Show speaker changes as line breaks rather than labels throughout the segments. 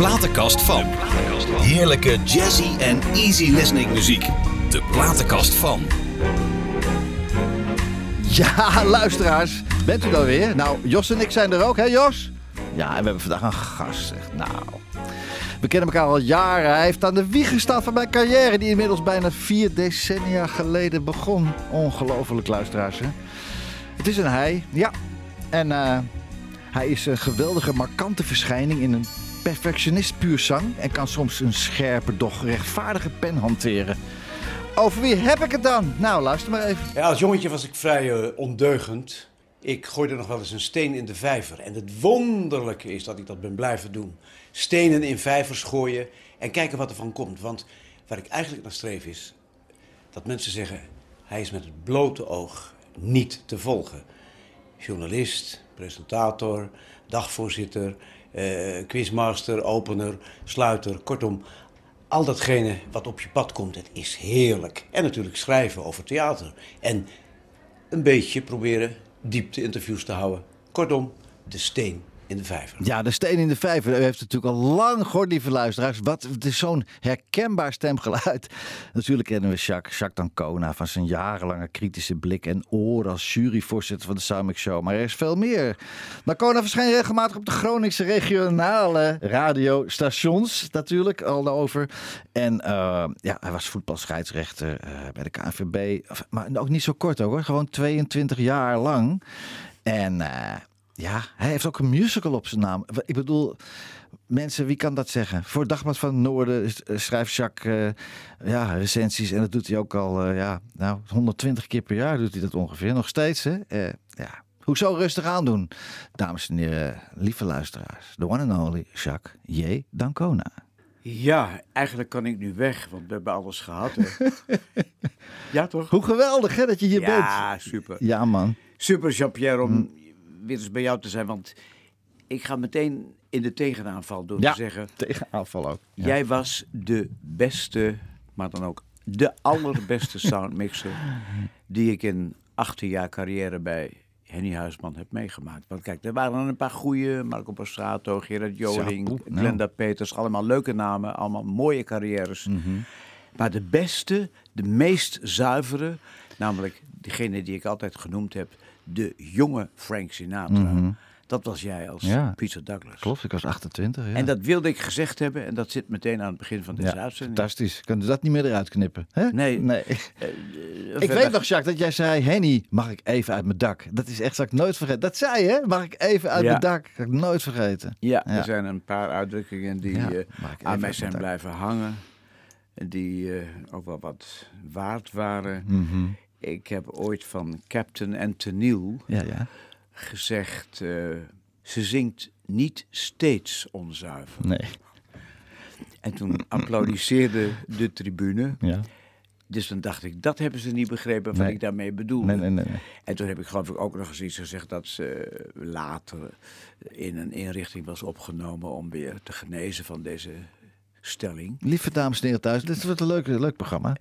platenkast van. Heerlijke jazzy en easy listening muziek. De platenkast van.
Ja, luisteraars, bent u dan weer? Nou, Jos en ik zijn er ook, hè Jos? Ja, en we hebben vandaag een gast, zeg. Nou, we kennen elkaar al jaren. Hij heeft aan de wieg gestaan van mijn carrière, die inmiddels bijna vier decennia geleden begon. Ongelooflijk, luisteraars, hè? Het is een hij, ja. En eh, hij is een geweldige, markante verschijning in een perfectionist puur zang... en kan soms een scherpe, doch rechtvaardige pen hanteren. Over wie heb ik het dan? Nou, luister maar even.
Ja, als jongetje was ik vrij eh, ondeugend. Ik gooide nog wel eens een steen in de vijver. En het wonderlijke is dat ik dat ben blijven doen. Stenen in vijvers gooien en kijken wat er van komt. Want waar ik eigenlijk naar streef is dat mensen zeggen... hij is met het blote oog niet te volgen. Journalist, presentator, dagvoorzitter, quizmaster, opener, sluiter. Kortom, al datgene wat op je pad komt, het is heerlijk. En natuurlijk schrijven over theater. En een beetje proberen diepte-interviews te houden. Kortom, de steen in de vijver.
Ja, de steen in de vijver. U heeft natuurlijk al lang gehoord, lieve luisteraars. Wat, het is zo'n herkenbaar stemgeluid. Natuurlijk kennen we Jacques, Jacques Dancona van zijn jarenlange kritische blik en oor als juryvoorzitter van de Soundmix Show. Maar er is veel meer. Dancona verschijnt regelmatig op de Groningse regionale radiostations, natuurlijk, al over. En uh, ja, hij was voetbalscheidsrechter uh, bij de KNVB. Maar ook niet zo kort hoor, gewoon 22 jaar lang. En... Uh, ja, hij heeft ook een musical op zijn naam. Ik bedoel, mensen, wie kan dat zeggen? Voor Dagblad van Noorden schrijft Jacques uh, ja, recensies. En dat doet hij ook al uh, ja, nou, 120 keer per jaar doet hij dat ongeveer. Nog steeds, hè? Uh, ja. Hoezo rustig aandoen? Dames en heren, lieve luisteraars. The one and only Jacques J. Dancona.
Ja, eigenlijk kan ik nu weg, want we hebben alles gehad. Hè? ja, toch?
Hoe geweldig, hè, dat je hier
ja,
bent.
Ja, super.
Ja, man.
Super, Jean-Pierre, om mm weer eens bij jou te zijn. Want ik ga meteen in de tegenaanval door
ja,
te zeggen...
tegenaanval ook.
Ja. Jij was de beste, maar dan ook de allerbeste soundmixer... die ik in 18 jaar carrière bij Henny Huisman heb meegemaakt. Want kijk, er waren een paar goede, Marco Passato, Gerard Joling,
nou.
Glenda Peters. Allemaal leuke namen, allemaal mooie carrières.
Mm -hmm.
Maar de beste, de meest zuivere, namelijk degene die ik altijd genoemd heb de jonge Frank Sinatra.
Mm -hmm.
Dat was jij als
ja,
Peter Douglas.
Klopt, ik was 28. Ja.
En dat wilde ik gezegd hebben en dat zit meteen aan het begin van deze
ja,
uitzending.
Fantastisch. Kunnen ze dat niet meer eruit knippen? Hè?
Nee.
nee.
Uh,
ik weet nog, Jacques, dat jij zei: Henny, mag ik even uit mijn dak? Dat is echt, dat ik nooit vergeten. Dat zei je, mag ik even uit mijn dak? Dat heb ik nooit vergeten.
Ja, er zijn een paar uitdrukkingen die uh,
ik
aan mij zijn blijven hangen. En die ook wel wat waard waren.
Mhm.
Ik heb ooit van Captain Antonil
Ja, ja.
gezegd: eh, ze zingt niet steeds onzuiver.
Nee.
En toen applaudisseerde de tribune.
Ja.
Dus dan dacht ik, dat hebben ze niet begrepen wat
Nee.
ik daarmee
nee, nee. nee.
En toen heb ik geloof ik ook nog eens iets gezegd dat ze later in een inrichting was opgenomen om weer te genezen van deze stelling.
Lieve dames en heren thuis, dit wordt een leuk, leuk programma.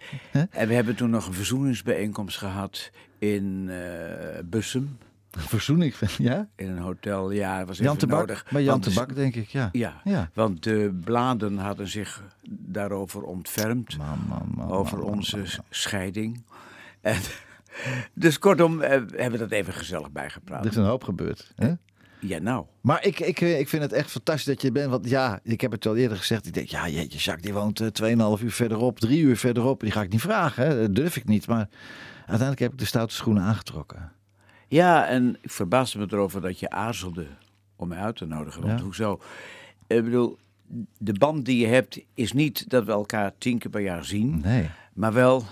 En we hebben toen nog een verzoeningsbijeenkomst gehad in eh Bussum.
Verzoening, ja?
In een hotel. Ja, was
Jan
even
Bak,
nodig.
bij Jan
want
de
de-
Bak, denk ik, ja.
Ja,
Ja.
want de bladen hadden zich daarover ontfermd.
Man, man, man,
over onze scheiding. En, dus kortom, eh, we hebben dat even gezellig bijgepraat.
Er is een hoop gebeurd. Hè?
Ja, nou.
Maar ik, ik, eh, ik vind het echt fantastisch dat je bent. Want ja, ik heb het al eerder gezegd. Ik denk, ja, jeetje, Jacques, die woont eh, 2,5 uur verderop, drie uur verderop. Die ga ik niet vragen, hè. dat durf ik niet. Maar uiteindelijk heb ik de stoute schoenen aangetrokken.
Ja, en ik verbaasde me erover dat je aarzelde om mij uit te nodigen. Want
Ja.
hoezo? Ik bedoel, de band die je hebt is niet dat we elkaar tien keer per jaar zien.
Nee.
Maar wel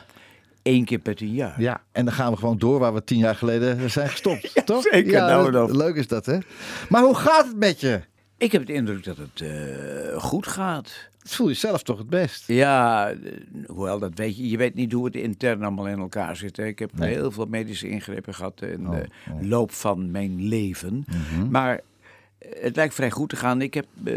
één keer per tien jaar.
Ja, en dan gaan we gewoon door waar we tien jaar geleden zijn gestopt. toch?
zeker.
Ja,
Nou,
dat-
dan.
leuk is dat, hè? Maar hoe gaat het met je?
Ik heb de indruk dat het eh, goed gaat.
Dat voel je zelf toch het best?
Ja, eh, hoewel dat weet je. Je weet niet hoe het intern allemaal in elkaar zit. Hè. Ik heb
Nee.
heel veel medische ingrepen gehad in
Oh,
de
oh.
loop van mijn leven.
Mhm.
Maar het lijkt vrij goed te gaan. Ik heb eh,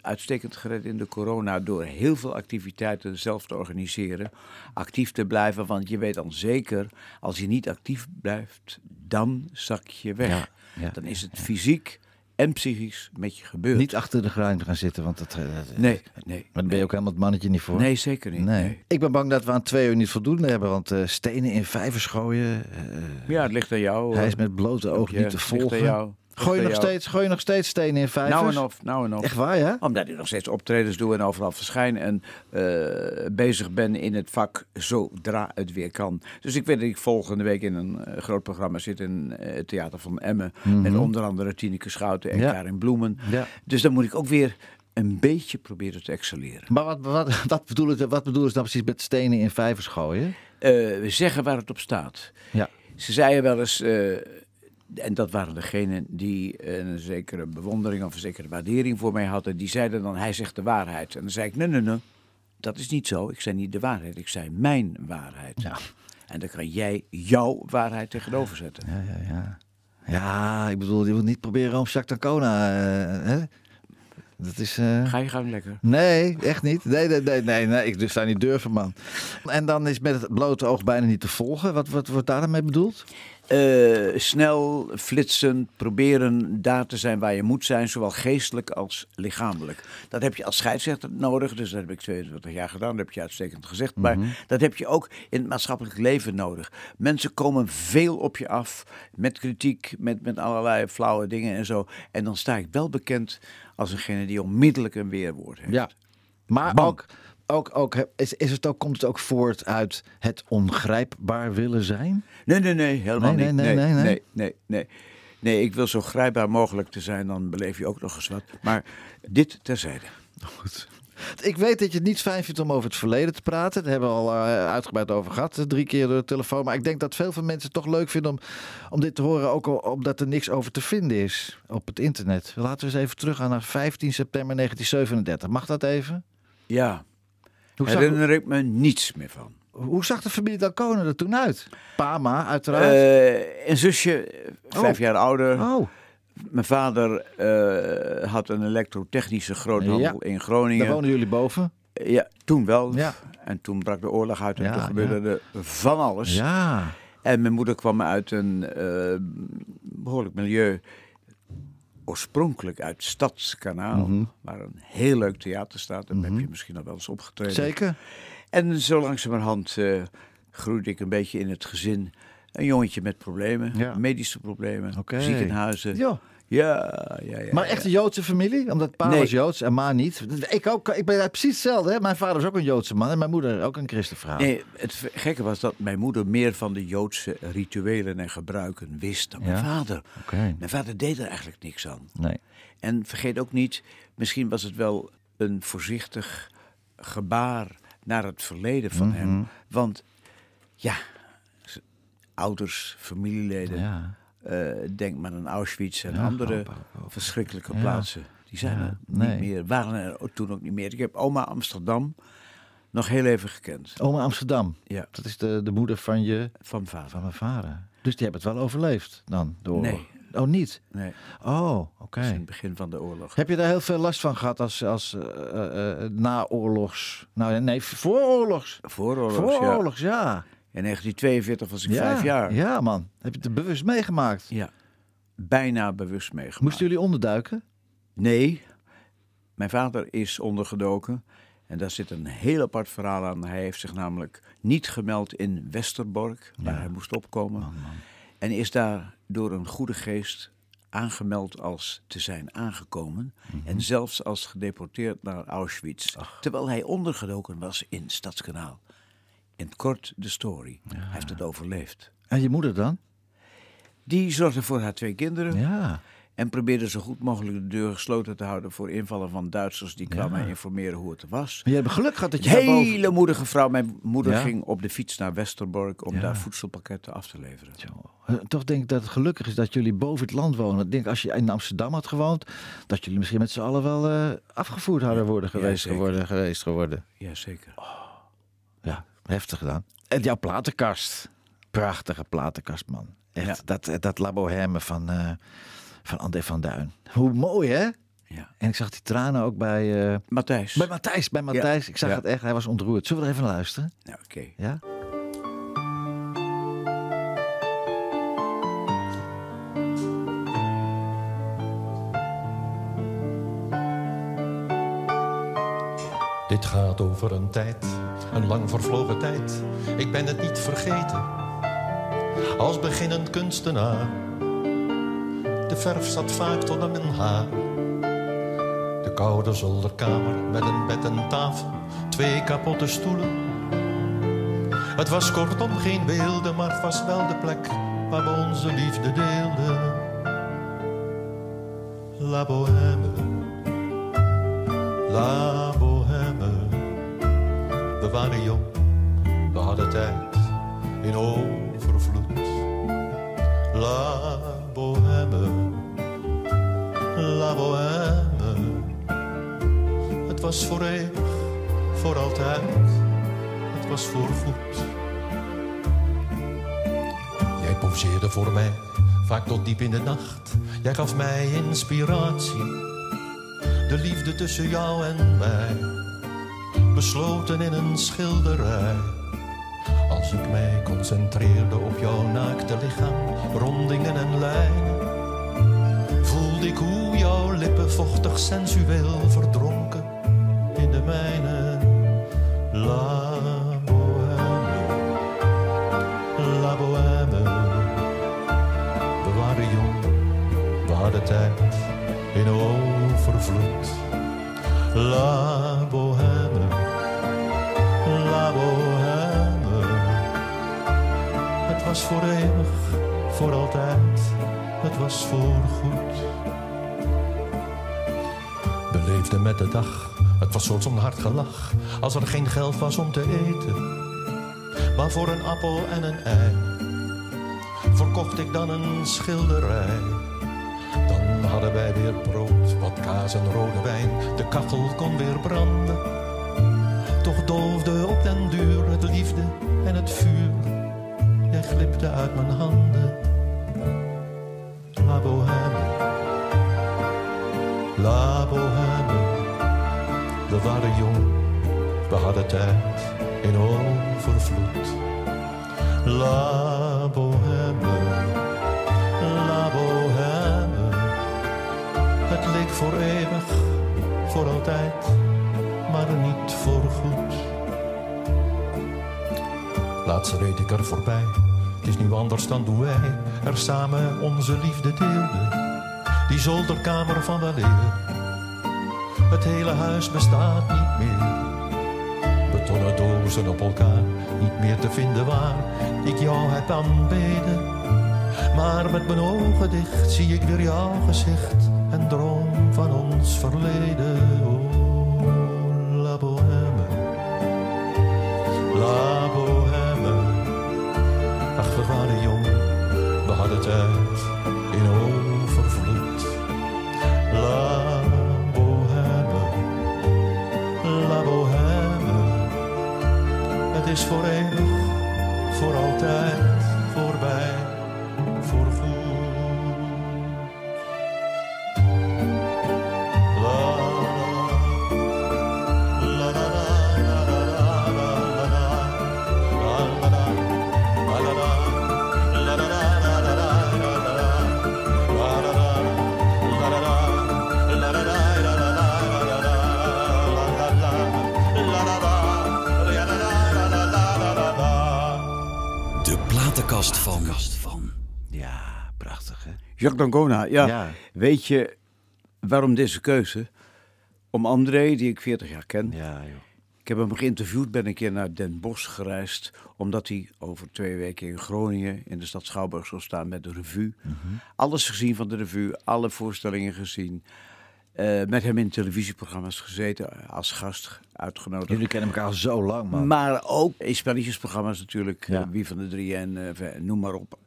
uitstekend gered in de corona door heel veel activiteiten zelf te organiseren. Actief te blijven, want je weet dan zeker, als je niet actief blijft, dan zak je weg.
Ja, ja,
dan is het fysiek en psychisch met je gebeurt.
Niet achter de grinder gaan zitten, want dat... eh, dat-
Nee, nee.
Maar daar ben je ook helemaal het mannetje niet voor.
Nee, zeker niet.
Nee.
nee.
Ik ben bang dat we aan twee uur niet voldoende hebben, want eh, stenen in vijvers gooien, eh,
Ja, het ligt aan jou.
hij
eh,
is met blote
ja,
niet te
het ligt aan
volgen.
jou.
Gooi je, nog steeds, gooi je nog steeds stenen in vijvers?
Nou en of, nou en of.
Echt waar, ja?
Omdat ik nog steeds optredens doe en overal verschijn en eh, bezig ben in het vak zodra het weer kan. Dus ik weet dat ik volgende week in een eh, groot programma zit in eh, het Theater van Emmen. Met onder andere Tineke Schouten en
Mhm. Ja.
Karin Bloemen.
Ja.
Dus dan moet ik ook weer een beetje proberen te excelleren.
Maar wat, wat, wat, bedoelen ze, wat bedoelen ze dan precies met stenen in vijvers gooien?
We zeggen waar het op staat.
Ja.
Ze zeiden wel eens, en dat waren degenen die een zekere bewondering of een zekere waardering voor mij hadden, die zeiden dan, hij zegt de waarheid. En dan zei ik, nee, nee, nee, dat is niet zo. Ik zei niet de waarheid, ik zei mijn waarheid.
Ja.
En dan kan jij jouw waarheid tegenover zetten.
Ja, ja, ja. Ja, ik bedoel, je moet niet proberen om Jacques d'Ancona, eh, hè? Dat is... eh,
Ga je gang lekker.
Nee, echt niet. Nee, nee, nee, nee, nee. ik dus zou niet durven, man. En dan is met het blote oog bijna niet te volgen. Wat, wat wordt daar dan mee bedoeld?
Eh, snel, flitsend, proberen daar te zijn waar je moet zijn, zowel geestelijk als lichamelijk. Dat heb je als scheidsrechter nodig, dus dat heb ik 22 jaar gedaan, dat heb je uitstekend gezegd. Maar dat heb je ook in het maatschappelijk leven nodig. Mensen komen veel op je af met kritiek, met, met allerlei flauwe dingen en zo. En dan sta ik wel bekend als eengene die onmiddellijk een weerwoord heeft.
Ja. Maar
Bam.
ook, ook, ook is, is het ook, komt het ook voort uit het ongrijpbaar willen zijn?
Nee, nee, nee, helemaal
Nee,
niet.
nee, nee, nee, nee.
nee, nee, nee. Ik wil zo grijpbaar mogelijk te zijn, dan beleef je ook nog eens wat. Maar dit terzijde.
Goed. Ik weet dat je het niet fijn vindt om over het verleden te praten. Daar hebben we al eh, uitgebreid over gehad, eh, drie keer door de telefoon. Maar ik denk dat veel van mensen het toch leuk vinden om, om dit te horen. Ook omdat er niks over te vinden is op het internet. Laten we eens even teruggaan naar 15 september 1937. Mag dat even?
Ja,
Hoe
herinner ik me niets meer van.
hoe zag de familie Dalcone er toen uit? Pama, uiteraard.
Eh, een zusje, eh, vijf
Oh.
jaar ouder.
oh,
Mijn vader eh, had een elektrotechnische groothandel
Ja.
in
daar
Groningen.
wonen jullie boven?
Ja, toen wel.
Ja.
En toen brak de oorlog uit en
Ja,
toen gebeurde er van alles.
Ja.
En mijn moeder kwam uit een eh, behoorlijk milieu. Oorspronkelijk uit Stadskanaal,
Mhm.
waar een heel leuk theater staat. Daar heb je misschien al wel eens opgetreden.
Zeker.
En zo langzamerhand eh groeide ik een beetje in het gezin. Een jongetje met problemen,
Ja.
medische problemen, ziekenhuizen.
Ja.
Ja, ja, ja.
Maar echt een Joodse familie? Omdat pa
Nee.
was Joods en ma niet. Ik, ook, ik ben precies hetzelfde. Hè? Mijn vader is ook een Joodse man en mijn moeder ook een christenvrouw.
Nee, het gekke was dat mijn moeder meer van de Joodse rituelen en gebruiken wist dan mijn vader. Mijn vader deed er eigenlijk niks aan.
Nee.
En vergeet ook niet, misschien was het wel een voorzichtig gebaar naar het verleden van
Mhm.
hem. Want ja, ouders, familieleden, Eh, denk maar aan Auschwitz en
Ja,
andere
opa, opa.
verschrikkelijke
Ja.
plaatsen. Die zijn
Ja,
er
nee.
niet meer, waren er toen ook niet meer. Ik heb oma Amsterdam nog heel even gekend.
Oma Amsterdam.
Ja,
Dat is de, de moeder van je,
van vader.
van mijn vader. Dus die hebben het wel overleefd dan, de oorlog?
Nee.
Oh, niet?
Nee,
Oh, oké.
in het begin van de oorlog.
Heb je daar heel veel last van gehad als, als eh, naoorlogs? Nou, nee, vooroorlogs.
Vooroorlogs, ja.
Vooroorlogs, ja.
In 1942 was ik
ja.
vijf jaar.
Ja, man. Heb je het bewust meegemaakt?
Ja, bijna bewust meegemaakt.
Moesten jullie onderduiken?
Nee, mijn vader is ondergedoken. En daar zit een heel apart verhaal aan. Hij heeft zich namelijk niet gemeld in Westerbork, waar
Ja.
hij moest opkomen.
Man, man.
En is daar door een goede geest aangemeld als te zijn aangekomen.
Mhm.
En zelfs als gedeporteerd naar Auschwitz. Terwijl hij ondergedoken was in Stadskanaal. In kort de story. Hij heeft het overleefd.
En je moeder dan?
Die zorgde voor haar twee kinderen.
Ja.
En probeerde zo goed mogelijk de deur gesloten te houden voor invallen van Duitsers die kwamen
Ja.
informeren hoe het was.
Maar je hebt geluk gehad dat je
Een
daarboven...
hele moedige vrouw. Mijn moeder
Ja.
ging op de fiets naar Westerbork om
Ja.
daar voedselpakketten af te leveren.
Toch denk ik dat het gelukkig is dat jullie boven het land wonen. Ik denk als je in Amsterdam had gewoond, dat jullie misschien met z'n allen wel eh, afgevoerd hadden worden geweest, geworden, geweest geworden.
Jazeker.
Ja, heftig gedaan. En jouw platenkast. Prachtige platenkast, man. Echt,
Ja.
dat, dat La Bohème van, eh van André van Duin. Hoe mooi, hè?
Ja.
En ik zag die tranen ook bij, eh,
Matthijs.
bij Matthijs. Bij Matthijs. Ik zag
Ja.
het echt, hij was ontroerd. Zullen we er even naar luisteren?
Nou, oké.
Ja?
Dit gaat over een tijd, een lang vervlogen tijd. Ik ben het niet vergeten. Als beginnend kunstenaar. De verf zat vaak tot mijn haar. De koude zolderkamer met een bed en tafel. Twee kapotte stoelen. Het was kortom geen beelden, maar het was wel de plek waar we onze liefde deelden. La Bohème, La waren jong, we hadden tijd in overvloed. La Bohème, La Bohème. Het was voor eeuwig, voor altijd, het was voor goed. Jij poseerde voor mij, vaak tot diep in de nacht. Jij gaf mij inspiratie. De liefde tussen jou en mij, besloten in een schilderij. Als ik mij concentreerde op jouw naakte lichaam, rondingen en lijnen, voelde ik hoe jouw lippen vochtig sensueel verdronken in de mijne. La bohème, la bohème. We waren jong, we hadden tijd in overvloed. La voor eeuwig, voor altijd, het was voor goed. We leefden met de dag, het was soort zo'n hard gelach, als er geen geld was om te eten. Maar voor een appel en een ei verkocht ik dan een schilderij. Dan hadden wij weer brood, wat kaas en rode wijn. De kachel kon weer branden. Toch doofde op den duur het liefde en het vuur. Glipte uit mijn handen. La bohème, la bohème. We waren jong, we hadden tijd in overvloed. La bohème, la bohème. Het leek voor eeuwig, voor altijd, Laatst reed ik er voorbij, het is nu anders dan toen wij er samen onze liefde deelden. Die zolderkamer van weleer, het hele huis bestaat niet meer betonnen dozen op elkaar, niet meer te vinden waar ik jou heb aanbeden. Maar met mijn ogen dicht zie ik weer jouw gezicht en droom van ons verleden. for eeuwig, por altijd.
Jacques D'Ancona, ja.
Ja.
Weet je waarom deze keuze? Om André, die ik 40 jaar ken.
Ja, joh.
Ik heb hem geïnterviewd, ben een keer naar Den Bosch gereisd. Omdat hij over twee weken in Groningen in de stad Schouwburg zal staan met de revue. Alles gezien van de revue, alle voorstellingen gezien. Eh, met hem in televisieprogramma's gezeten, als gast uitgenodigd.
Jullie kennen elkaar al zo lang, man.
Maar ook in spelletjesprogramma's natuurlijk.
Ja.
eh, Wie van de drie en eh, noem maar op.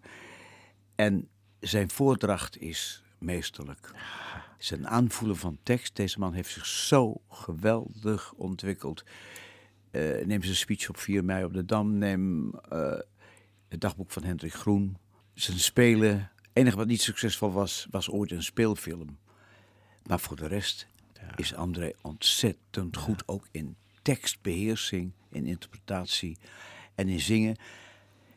En zijn voordracht is meesterlijk. Zijn aanvoelen van tekst. Deze man heeft zich zo geweldig ontwikkeld. Eh, neem zijn speech op 4 mei op de Dam. Neem eh, het dagboek van Hendrik Groen. Zijn spelen. Het enige wat niet succesvol was, was ooit een speelfilm. Maar voor de rest is André ontzettend goed. Ook in tekstbeheersing, in interpretatie en in zingen.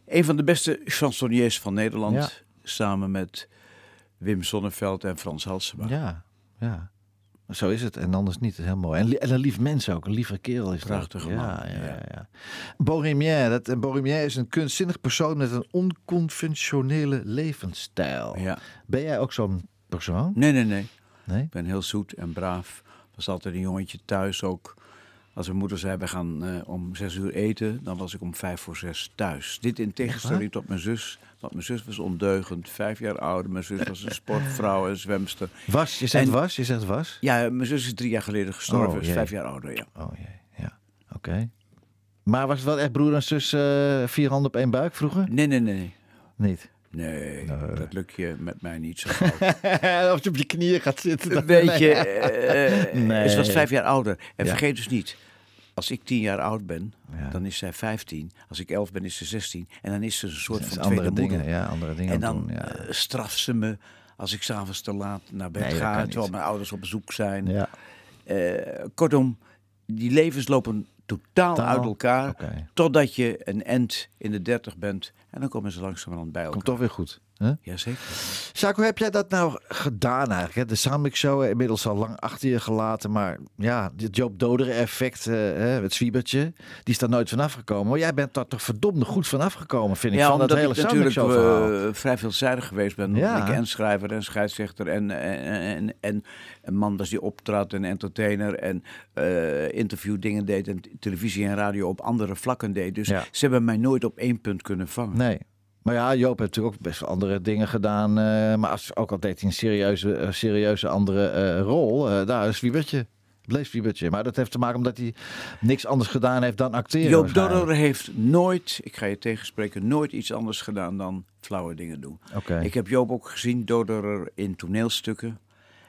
Een van de beste chansonniers van Nederland.
Ja.
Samen met Wim Sonneveld en Frans Halsema.
Ja, ja. Zo is het. En anders niet. Dat is heel mooi. En, een lief mens ook. Een lieve kerel is dat.
Prachtige
ja,
man,
Ja, ja,
ja.
Dat, en is een kunstzinnig persoon met een onconventionele levensstijl.
Ja.
Ben jij ook zo'n persoon?
Nee, nee, nee.
Nee?
Ik ben heel zoet en braaf. Was altijd een jongetje thuis ook. Als mijn moeder zei, we gaan eh, om zes uur eten, dan was ik om vijf voor zes thuis. Dit in tegenstelling tot mijn zus. Want mijn zus was ondeugend, vijf jaar ouder. Mijn zus was een sportvrouw en zwemster.
Was? Je zegt
En-
was? Je zegt was?
Ja, mijn zus is drie jaar geleden gestorven,
Oh,
is
jee.
vijf jaar ouder, ja.
Oh jee, ja. Oké. Maar was het wel echt broer en zus eh, vier handen op één buik vroeger?
Nee, nee, nee, nee.
Niet.
Nee, dat lukt je met mij niet zo.
Als je op je knieën gaat zitten. dan-
Weet je, eh,
Nee.
ze was vijf jaar ouder. En
Ja.
vergeet dus niet, als ik tien jaar oud ben,
Ja.
dan is zij vijftien. Als ik elf ben, is ze zestien. En dan is ze een soort
is
van
andere
tweede
dingen,
moeder.
ja, andere dingen
En dan
doen, ja.
eh, straft ze me als ik s'avonds te laat naar bed
Nee,
ga, terwijl
niet.
mijn ouders op bezoek zijn.
ja.
Kortom, die levens lopen totaal
Taal.
uit elkaar. Totdat je een end in de dertig bent. En dan komen ze langzamerhand bij elkaar.
Komt toch weer goed. Hè?
Jazeker.
Hoe heb jij dat nou gedaan eigenlijk? De Soundmix Show eh, inmiddels al lang achter je gelaten. Maar ja, dit Joop Doderen effect, eh, het zwiebertje, die is daar nooit vanaf gekomen. Maar jij bent daar toch verdomde goed vanaf gekomen, vind ik,
Ja,
van dat hele
ik natuurlijk eh, vrij veelzijdig geweest ben.
Ja.
Ik en schrijver en scheidsrechter en, en, en, en een man was die optrad en entertainer en eh interviewdingen deed en televisie en radio op andere vlakken deed. Dus
Ja.
ze hebben mij nooit op één punt kunnen vangen.
Nee. Maar ja, Joop heeft natuurlijk ook best wel andere dingen gedaan. eh, maar als, ook al deed hij een serieuze, eh, serieuze andere eh, rol. daar is Zwiebertje. Bleef Zwiebertje. Maar dat heeft te maken omdat hij niks anders gedaan heeft dan acteren.
Joop. Dodder heeft nooit, ik ga je tegenspreken, nooit iets anders gedaan dan flauwe dingen doen. Ik heb Joop ook gezien, Dodderer, in toneelstukken.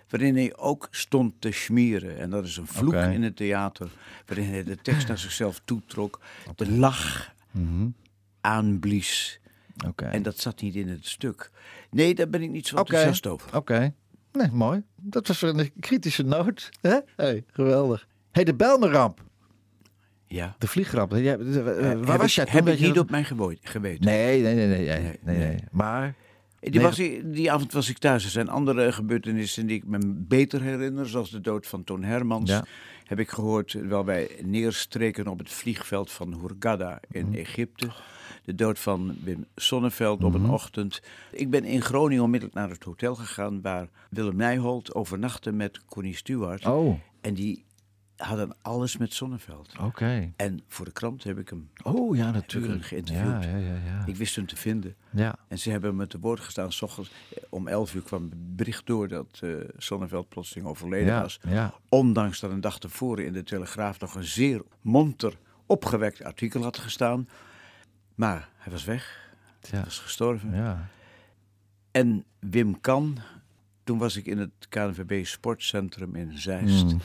Waarin hij ook stond te schmieren. En dat is een vloek in het theater. Waarin hij de tekst naar zichzelf toetrok. De lach
Mhm.
aanblies.
Oké.
En dat zat niet in het stuk. Nee, daar ben ik niet zo enthousiast over.
Oké. Nee, mooi. Dat was een kritische noot. Hè? Hey, geweldig. hey, de Belmeramp.
Ja.
De vliegramp. Jij, eh, waar
Heb
was jij toen?
Heb ik niet
dat-
op mijn geweten.
Nee, nee, nee, nee, nee, nee,
Nee,
nee,
nee.
Maar,
Die,
Nee.
was, die avond was ik thuis. Er zijn andere gebeurtenissen die ik me beter herinner. Zoals de dood van Toon Hermans.
Ja.
Heb ik gehoord terwijl wij neerstreken op het vliegveld van Hurghada in
Mhm.
Egypte. De dood van Wim Sonneveld op
Mhm.
een ochtend. Ik ben in Groningen onmiddellijk naar het hotel gegaan... waar Willem Nijholt overnachtte met Connie Stewart.
oh,
En die hadden alles met Sonneveld.
oké.
En voor de krant heb ik hem...
Oh, ja, natuurlijk.
geïnterviewd.
Ja, ja, ja. ja.
Ik wist hem te vinden.
ja.
En ze hebben me te woord gestaan. S ochtends eh, om 11 uur kwam het bericht door dat eh Sonneveld plotseling overleden
Ja,
was.
ja.
Ondanks dat een dag tevoren in de Telegraaf nog een zeer monter opgewekt artikel had gestaan. Maar hij was weg. Hij was gestorven.
ja.
En Wim Kan, toen was ik in het KNVB Sportcentrum in Zeist.
Mm.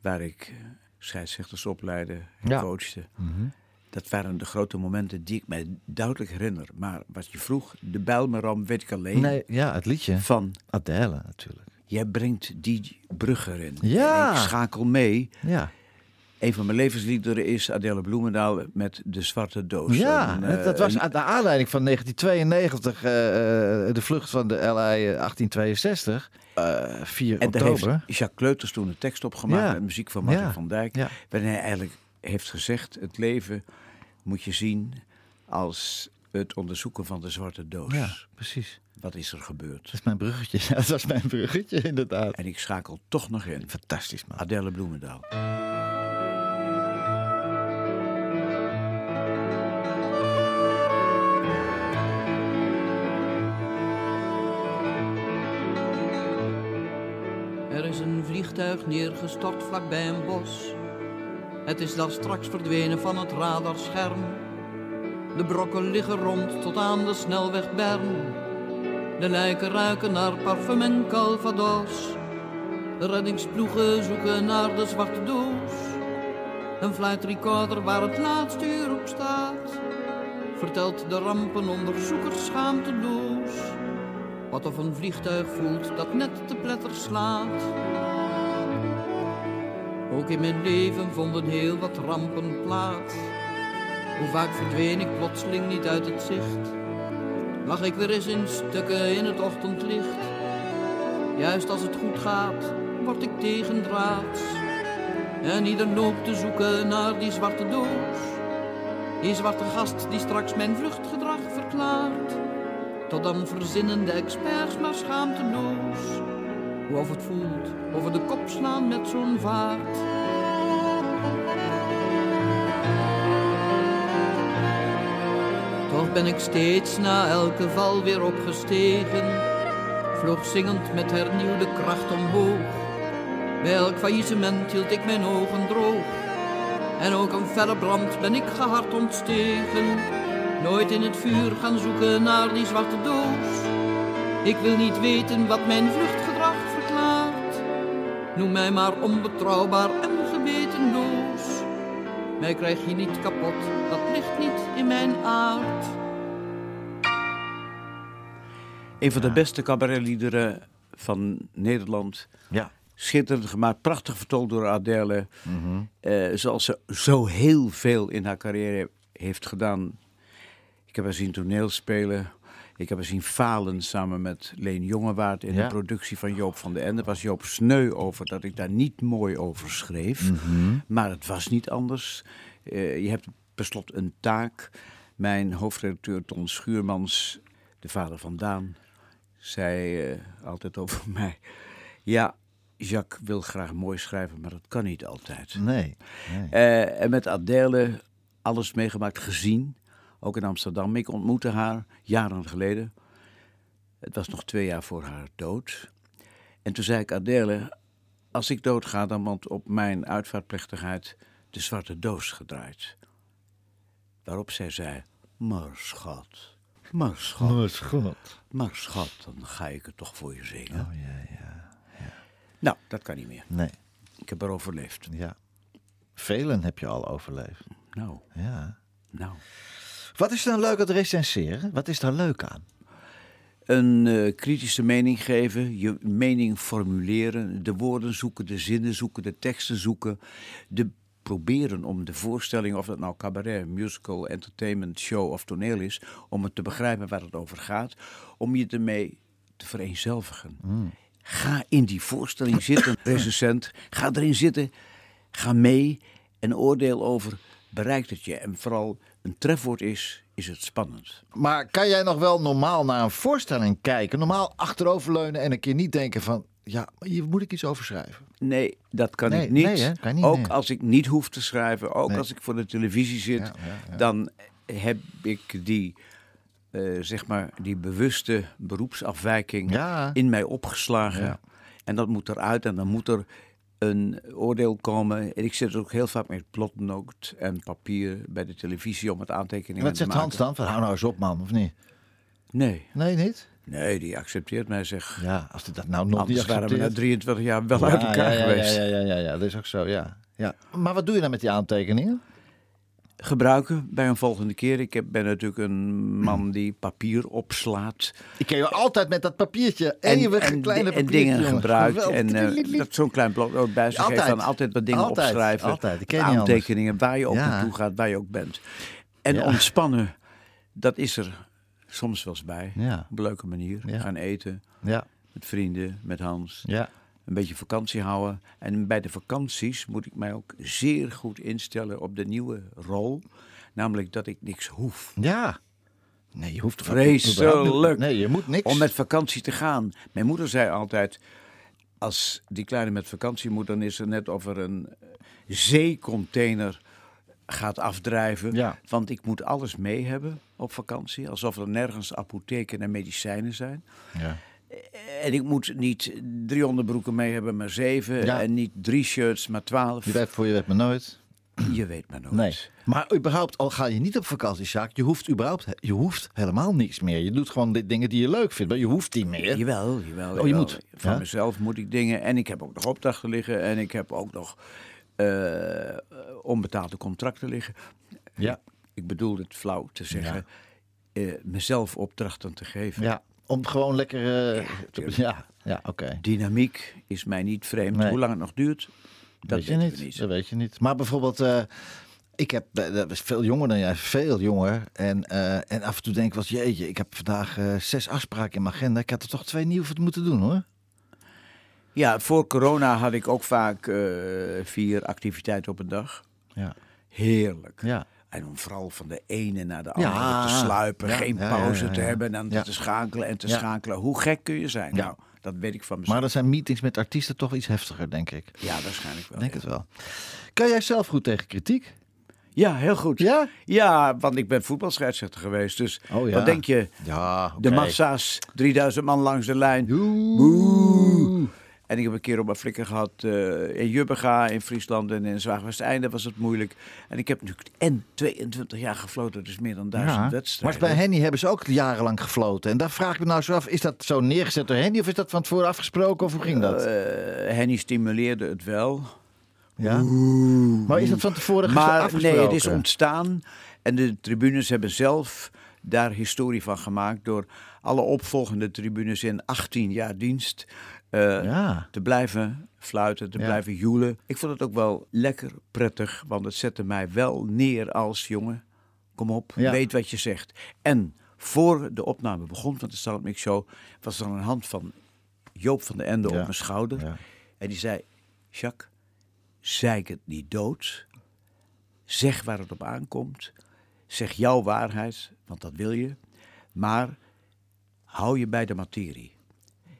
Waar ik scheidsrechters opleidde en
Ja.
coachte.
Mhm.
Dat waren de grote momenten die ik mij duidelijk herinner. Maar wat je vroeg, de Bijlmeram weet ik alleen
Nee, ja, het liedje.
van...
Adele natuurlijk.
Jij brengt die brug erin.
Ja.
En ik schakel mee.
Ja,
Een van mijn levensliederen is Adele Bloemendaal met De Zwarte Doos.
ja
En, eh,
dat was aan de aanleiding van 1992, eh, eh, de vlucht van de LI 1862, eh 4
en daar heeft
oktober.
Jacques Kleuters toen een tekst opgemaakt
Ja.
met muziek van Martin
Ja.
van Dijk.
Ja.
Waarin hij eigenlijk heeft gezegd, het leven moet je zien als het onderzoeken van de zwarte doos.
Ja, precies.
Wat is er gebeurd?
Dat is mijn bruggetje. Ja, dat was mijn bruggetje, inderdaad.
En ik schakel toch nog in.
Fantastisch, man.
Adele Bloemendaal.
Vliegtuig neergestort vlakbij een bos. Het is daar straks verdwenen van het radarscherm. De brokken liggen rond tot aan de snelweg Bern. De lijken ruiken naar parfum en calvados. Reddingsploegen zoeken naar de zwarte doos. Een fluitrecorder waar het laatste uur op staat. Vertelt de rampenonderzoekers schaamteloos. Wat of een vliegtuig voelt dat net te pletter slaat. Ook in mijn leven vonden heel wat rampen plaats. Hoe vaak verdween ik plotseling niet uit het zicht. Lag ik weer eens in stukken in het ochtendlicht. Juist als het goed gaat, word ik tegendraads. En ieder noopt te zoeken naar die zwarte doos. Die zwarte gast die straks mijn vluchtgedrag verklaart. Tot dan verzinnen de experts maar schaamteloos. Hoe of het voelt over de kop slaan met zo'n vaart. Toch ben ik steeds na elke val weer opgestegen. Vloog zingend met hernieuwde kracht omhoog. Bij elk faillissement hield ik mijn ogen droog. En ook een felle brand ben ik gehard ontstegen. Nooit in het vuur gaan zoeken naar die zwarte doos. Ik wil niet weten wat mijn verklaart. Noem mij maar onbetrouwbaar en gewetenloos. Mij krijg je niet kapot, dat ligt niet in mijn aard.
Een van de beste cabaretliederen van Nederland.
Ja.
Schitterend gemaakt, prachtig vertolkt door Adele. Eh, zoals ze zo heel veel in haar carrière heeft gedaan. Ik heb haar zien toneelspelen. Ik heb haar zien falen samen met Leen Jongewaard in
Ja.
de productie van Joop van den Ende. was Joop sneu over dat ik daar niet mooi over schreef. Maar het was niet anders. Eh, je hebt per slot een taak. Mijn hoofdredacteur Ton Schuurmans, de vader van Daan, zei eh, altijd over mij... Ja, Jacques wil graag mooi schrijven, maar dat kan niet altijd.
Nee. nee.
Eh, en met Adèle alles meegemaakt, gezien. Ook in Amsterdam. Ik ontmoette haar jaren geleden. Het was nog twee jaar voor haar dood. En toen zei ik, Adèle, als ik doodga, dan wordt op mijn uitvaartplechtigheid de zwarte doos gedraaid. Waarop zij zei, maar schat, maar schat,
Oh, schat.
maar schat, dan ga ik het toch voor je zingen.
Oh ja, ja.
Nou, dat kan niet meer.
Nee.
Ik heb er overleefd.
Ja. Velen heb je al overleefd.
Nou,
Ja.
nou.
Wat is dan leuk aan het recenseren? Wat is daar leuk aan?
Een eh, kritische mening geven, je mening formuleren, de woorden zoeken, de zinnen zoeken, de teksten zoeken. De proberen om de voorstelling, of het nou cabaret, musical, entertainment, show of toneel is, om het te begrijpen waar het over gaat, om je ermee te vereenzelvigen. Ga in die voorstelling zitten, recensent. Ga erin zitten, ga mee en oordeel over, bereikt het je? En vooral een trefwoord is, is het spannend.
Maar kan jij nog wel normaal naar een voorstelling kijken? Normaal achteroverleunen en een keer niet denken van... Ja, maar hier moet ik iets over schrijven.
Nee, dat kan
Nee,
ik niet.
nee, hè? Kan niet,
ook
nee.
als ik niet hoef te schrijven, ook als ik voor de televisie zit,
Ja, ja, ja.
dan heb ik die, eh, zeg maar, die bewuste beroepsafwijking in mij opgeslagen. En dat moet eruit en dan moet er een oordeel komen. En ik zit ook heel vaak met plotnoot en papier bij de televisie om het aantekeningen
Wat
te
zegt
maken.
Hans dan? Van, hou nou eens op man, of niet?
Nee,
Nee, niet?
nee, die accepteert mij, zeg.
Ja, als hij dat nou nog
Anders
niet
waren we na
accepteert.
23 jaar wel
Ja,
uit elkaar
ja, ja,
geweest.
Ja, ja, ja, ja, dat is ook zo, ja. ja. Maar wat doe je dan met die aantekeningen?
Gebruiken bij een volgende keer. Ik heb, ben natuurlijk een man die papier opslaat.
Ik ken je altijd met dat papiertje.
En,
Eeuwig
en,
kleine
en dingen
jongen.
gebruikt.
Geweldig.
En eh, dat zo'n klein blok bij zich
Altijd.
heeft. Dan altijd wat dingen
Altijd,
opschrijven.
altijd. Ik ken.
Aantekeningen waar je ook
Ja.
naartoe gaat, waar je ook bent. En
Ja.
ontspannen, dat is er soms wel eens bij.
Ja.
Op een leuke manier. Gaan eten
Ja,
met vrienden, met Hans.
ja.
Een beetje vakantie houden. En bij de vakanties moet ik mij ook zeer goed instellen op de nieuwe rol. Namelijk dat ik niks hoef.
Ja. Nee, je hoeft
Vreselijk.
Nee, je moet niks.
om met vakantie te gaan. Mijn moeder zei altijd: als die kleine met vakantie moet, dan is er net of er een zeecontainer gaat afdrijven.
Ja.
Want ik moet alles mee hebben op vakantie, alsof er nergens apotheken en medicijnen zijn.
Ja.
En ik moet niet drie onderbroeken mee hebben, maar zeven.
Ja.
En niet drie shirts, maar twaalf.
Je weet voor je weet maar nooit.
Je weet maar nooit.
Nee. Maar überhaupt, al ga je niet op vakantie, Sjaak, je hoeft überhaupt, je hoeft helemaal niks meer. Je doet gewoon de dingen die je leuk vindt, maar je hoeft niet meer.
Jawel, jawel.
je
jawel.
moet.
Van
Ja?
mezelf moet ik dingen. En ik heb ook nog opdrachten liggen. En ik heb ook nog eh, onbetaalde contracten liggen.
Ja.
Ik bedoel het flauw te zeggen. eh, mezelf opdrachten te geven.
Ja, om gewoon lekker... eh, ja, ja oké.
Dynamiek is mij niet vreemd.
Nee.
Hoe lang het nog duurt, dat
weet je niet. Dat weet je niet. Maar bijvoorbeeld, eh, ik heb, eh, dat was veel jonger dan jij, veel jonger. En, en af en toe denk ik eens, jeetje, ik heb vandaag zes afspraken in mijn agenda. Ik had er toch twee nieuwe voor moeten doen hoor.
Ja, voor corona had ik ook vaak vier activiteiten op een dag.
Ja.
Heerlijk.
Ja.
En om vooral van de ene naar de
Ja.
andere te sluipen,
Ja,
geen pauze
ja,
te hebben en dan te schakelen en te schakelen. Hoe gek kun je zijn? Nou, dat weet ik van mezelf.
Maar dan zijn meetings met artiesten toch iets heftiger, denk ik.
Ja, waarschijnlijk wel.
denk het wel. Kan jij zelf goed tegen kritiek?
Ja, heel goed.
Ja?
Ja, want ik ben voetbalscheidsrechter geweest. Dus
Oh, ja.
wat denk je?
Ja,
De massa's, 3000 man langs de lijn. Boe. En ik heb een keer op mijn flikker gehad eh, in Jubbega, in Friesland en in Zwaagwesteinde was het moeilijk. En ik heb nu en 22 jaar gefloten, dus meer dan duizend
Ja. Maar
wedstrijden.
bij Henny hebben ze ook jarenlang gefloten. En daar vraag ik me nou zo af, is dat zo neergezet door Henny of is dat van tevoren afgesproken of hoe ging dat?
Eh, Henny stimuleerde het wel.
ja? Maar is dat van tevoren ges-
Maar
afgesproken?
nee, het is ontstaan. En de tribunes hebben zelf daar historie van gemaakt door alle opvolgende tribunes in 18 jaar dienst eh,
Ja.
te blijven fluiten, te
Ja.
blijven joelen. Ik vond het ook wel lekker prettig, want het zette mij wel neer als jongen. Kom op,
Ja.
weet wat je zegt. En voor de opname begon van de Mix Show was er een hand van Joop van den Ende op mijn schouder. En die zei, Jacques, zeik het niet dood. Zeg waar het op aankomt. Zeg jouw waarheid, want dat wil je. Maar hou je bij de materie.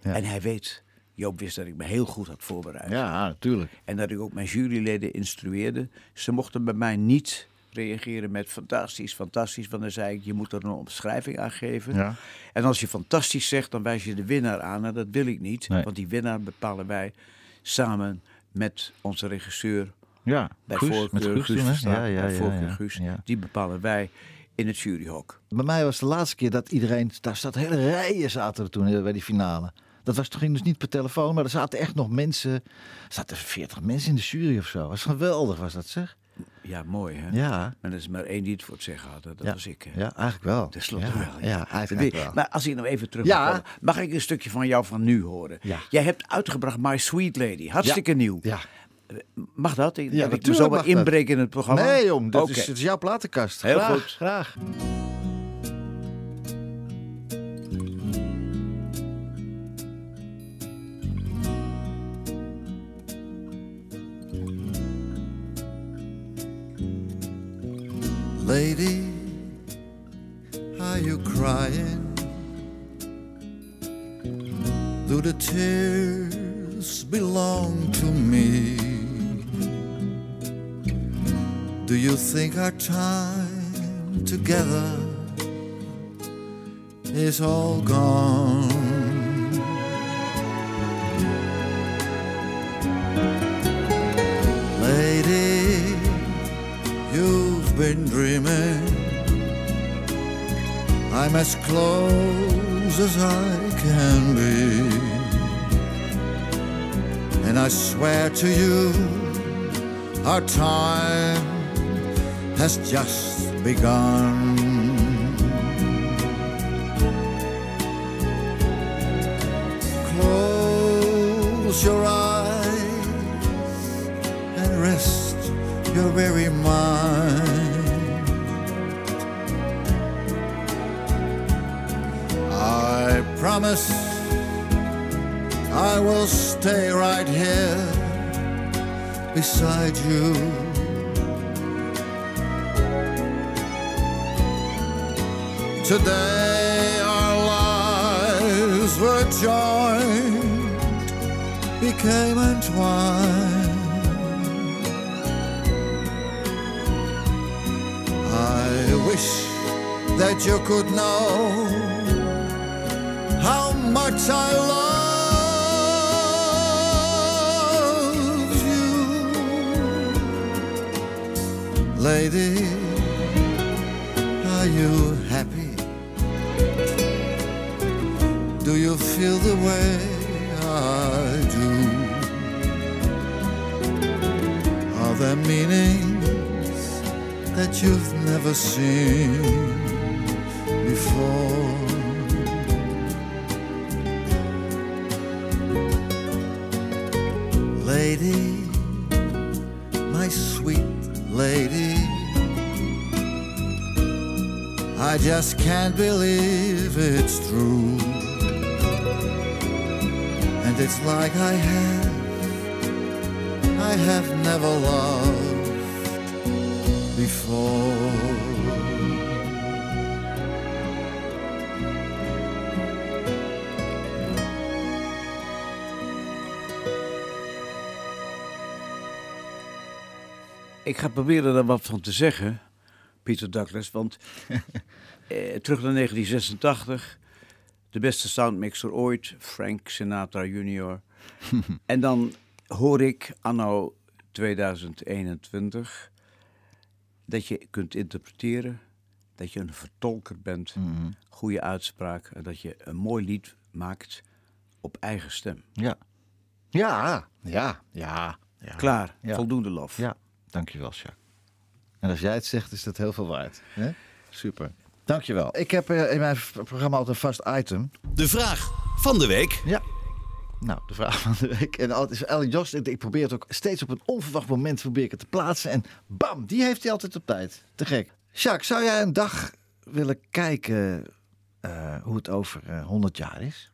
Ja.
En hij weet, Joop wist dat ik me heel goed had voorbereid.
Ja, natuurlijk.
En dat ik ook mijn juryleden instrueerde. Ze mochten bij mij niet reageren met fantastisch, fantastisch. Want dan zei ik, je moet er een omschrijving aan geven.
Ja.
En als je fantastisch zegt, dan wijs je de winnaar aan. En dat wil ik niet.
Nee.
Want die winnaar bepalen wij samen met onze regisseur.
Ja,
Bij
Guus,
voorkeur
met Guus?
Verstappen,
Ja, ja,
bij
ja,
voorkeur
ja.
Guus.
Ja.
Die bepalen wij in het juryhok.
Bij mij was de laatste keer dat iedereen... Daar zat hele rijen zaten er toen eh, bij die finale. Dat was ging dus niet per telefoon, maar er zaten echt nog mensen... Er zaten 40 mensen in de jury of zo. was geweldig, was dat zeg?
Ja, mooi hè?
Ja,
Maar er is maar één die het voor het zeggen had. Dat
ja.
was ik. Hè?
Ja, eigenlijk wel.
Ten slotte
ja,
wel.
Ja, eigenlijk
Wie-
wel.
Maar als ik nou even terug
Ja.
mag mag ik een stukje van jou van nu horen?
Ja.
Jij hebt uitgebracht My Sweet Lady. Hartstikke
Ja.
nieuw.
Ja.
Mag dat? Ik,
Ja,
dat ik me
dat.
inbreken in het programma?
Nee, jong, dat is, het is jouw platenkast.
Heel
graag,
goed.
Graag.
Lady, are you crying? Do the tears belong to me? Do you think our time together is all gone? Lady, you've been dreaming. I'm as close as I can be. And I swear to you, our time has just begun. Promise I will stay right here beside you. Today our lives were joined, became entwined. I wish that you could know much I love you. Lady, are you happy? Do you feel the way I do? Are there meanings that you've never seen Lady, my sweet lady, I just can't believe it's true. And
it's like I have, I have never loved before.
Ik ga proberen er wat van te zeggen, Peter Douglas. Want eh, terug naar 1986. De beste soundmixer ooit, Frank Sinatra Jr. en dan hoor ik anno 2021 dat je kunt interpreteren, dat je een vertolker bent,
Mhm.
goede uitspraak en dat je een mooi lied maakt op eigen stem.
Ja. Ja, ja, ja. ja.
Klaar,
Ja.
voldoende lof.
Ja, dankjewel, Jacques. En als jij het zegt, is dat heel veel waard. Hè? Super. Dankjewel. Ik heb eh, in mijn programma altijd een vast item.
De vraag van de week.
Ja. Nou, de vraag van de week. En altijd is Ellie Jos. Ik probeer het ook steeds op een onverwacht moment probeer ik het te plaatsen. En bam, die heeft hij altijd op tijd. Te gek. Jacques, zou jij een dag willen kijken eh, hoe het over eh, 100 jaar is?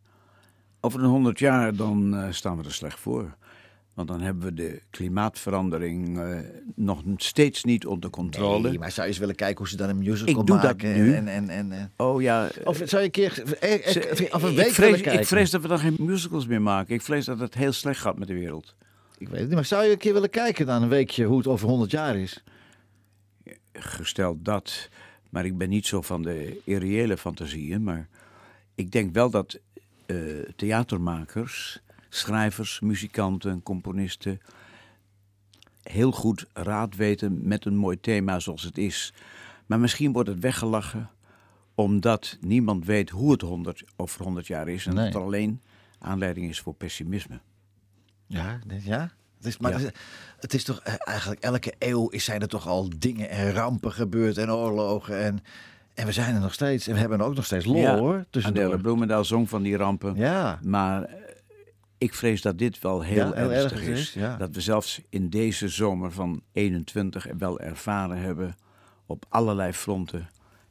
Over een 100 jaar dan eh, staan we er slecht voor. Want dan hebben we de klimaatverandering eh, nog steeds niet onder controle.
Nee, maar zou je eens willen kijken hoe ze dan een musical
Ik doe dat
maken?
nu.
En, en, en, en,
Oh ja.
of zou je een keer eh, eh, of een
ik
week
vrees,
willen kijken?
ik vrees dat we dan geen musicals meer maken. Ik vrees dat het heel slecht gaat met de wereld.
Ik weet het niet, maar zou je een keer willen kijken dan een weekje hoe het over 100 jaar is?
Gesteld dat. Maar ik ben niet zo van de irreële fantasieën. Maar ik denk wel dat eh, theatermakers, schrijvers, muzikanten, componisten. heel goed raad weten met een mooi thema zoals het is. Maar misschien wordt het weggelachen omdat niemand weet hoe het 100 over 100 jaar is. En
Nee.
dat alleen aanleiding is voor pessimisme.
Ja, ja. Het is, maar
Ja.
het is- het is toch eh, eigenlijk elke eeuw is- zijn er toch al dingen en rampen gebeurd en oorlogen. En, en we zijn er nog steeds. En we hebben ook nog steeds lol
Ja,
hoor. Tussendoor.
Adele Bloemendaal zong van die rampen.
Ja.
Maar ik vrees dat dit wel heel,
Ja, heel
ernstig
erg
is.
is, ja.
Dat we zelfs in deze zomer van 21 wel ervaren hebben op allerlei fronten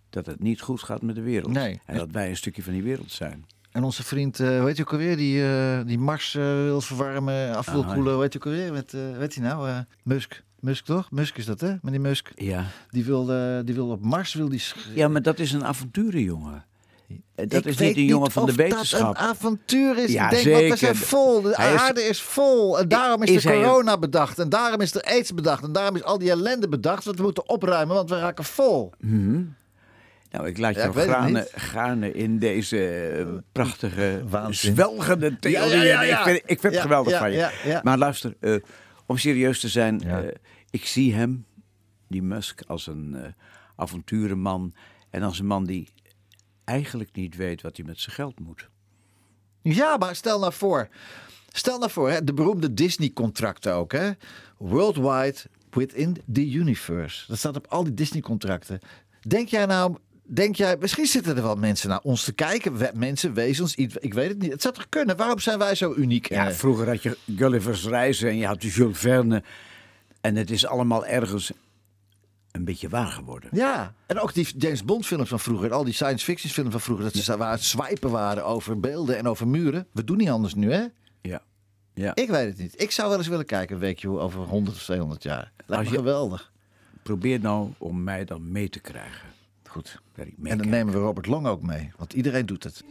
dat het niet goed gaat met de wereld.
Nee.
En dat wij een stukje van die wereld zijn.
En onze vriend, eh hoe heet je ook alweer, die, eh, die Mars eh, wil verwarmen, af wil
Ah,
koelen. Heet je ook alweer? Met, eh weet hij nou? eh, Musk. Musk toch? Musk is dat hè? Die Musk,
Ja.
die wil, eh, die wil op Mars wil die...
ja, maar dat is een avonturenjongen. Eh, Dat
Ik
is niet een jongen van de
dat
wetenschap.
een avontuur is.
Ja,
ik denk, want we zijn vol. De
Hij
aarde is vol. En daarom is,
Is
de corona bedacht. En daarom is er aids bedacht. En daarom is al die ellende bedacht. Want we moeten opruimen, want we raken vol.
Nou, ik laat
Ja,
jou
weet het
gaarne, in deze eh, prachtige,
Waanzin.
zwelgende theorieën.
Ja, ja, ja, ja.
Ik vind, ik vind het
Ja,
geweldig
ja,
van je.
ja, ja.
Maar luister, eh, om serieus te zijn,
Ja.
ik zie hem, die Musk, als een avonturenman. En als een man die eigenlijk niet weet wat hij met zijn geld moet.
Ja, maar stel nou voor. Stel nou voor, hè, de beroemde Disney-contracten ook. Hè? Worldwide within the universe. Dat staat op al die Disney-contracten. Denk jij nou... Denk jij, misschien zitten er wel mensen naar ons te kijken. We- mensen, wezens, iets- ik weet het niet. Het zou toch kunnen? Waarom zijn wij zo uniek?
Ja,
Eh,
vroeger had je Gulliver's Reizen en je had Jules Verne. En het is allemaal ergens een beetje waar geworden.
Ja, en ook die James Bond films van vroeger. Al die science fiction films van vroeger. Dat ze waar het swipen waren over beelden en over muren. We doen niet anders nu, hè?
Ja. ja.
Ik weet het niet. Ik zou wel eens willen kijken een weekje hoe over 100 of 200 jaar. Lijkt
Als
me
je-
geweldig.
Probeer nou om mij dan mee te krijgen.
Goed.
Dat
En dan nemen we Robert Long ook mee. Want iedereen doet het.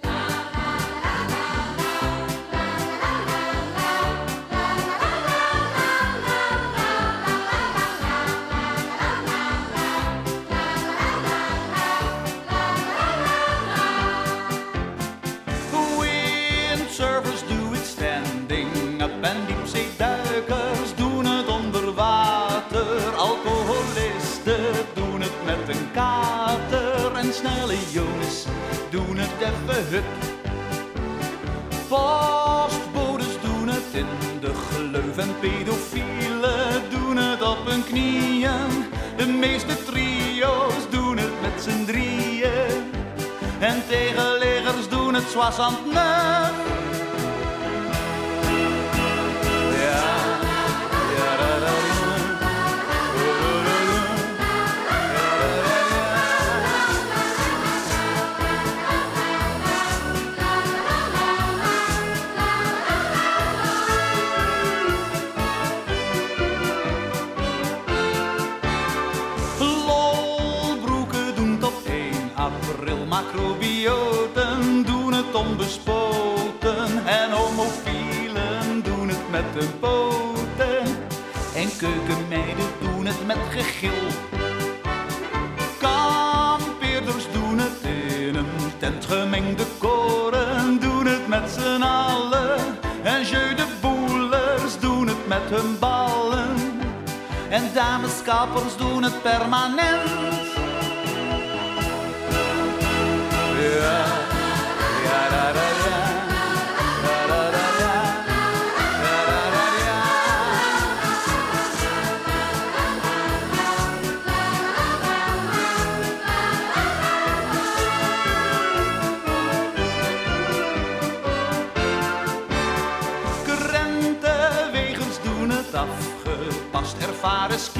En snelle jongens doen het even hup. Postbodes doen het in de gleuf en pedofielen doen het op hun knieën. De meeste trio's doen het met z'n drieën. En tegenleggers doen het zwassend nuf. Poten. En keukenmeiden doen het met gegil. Kampeerders doen het in een tent gemengde koren. Doen het met z'n allen. En jeu de boelers doen het met hun ballen. En dameskappers doen het permanent. Afgepast. Ervaren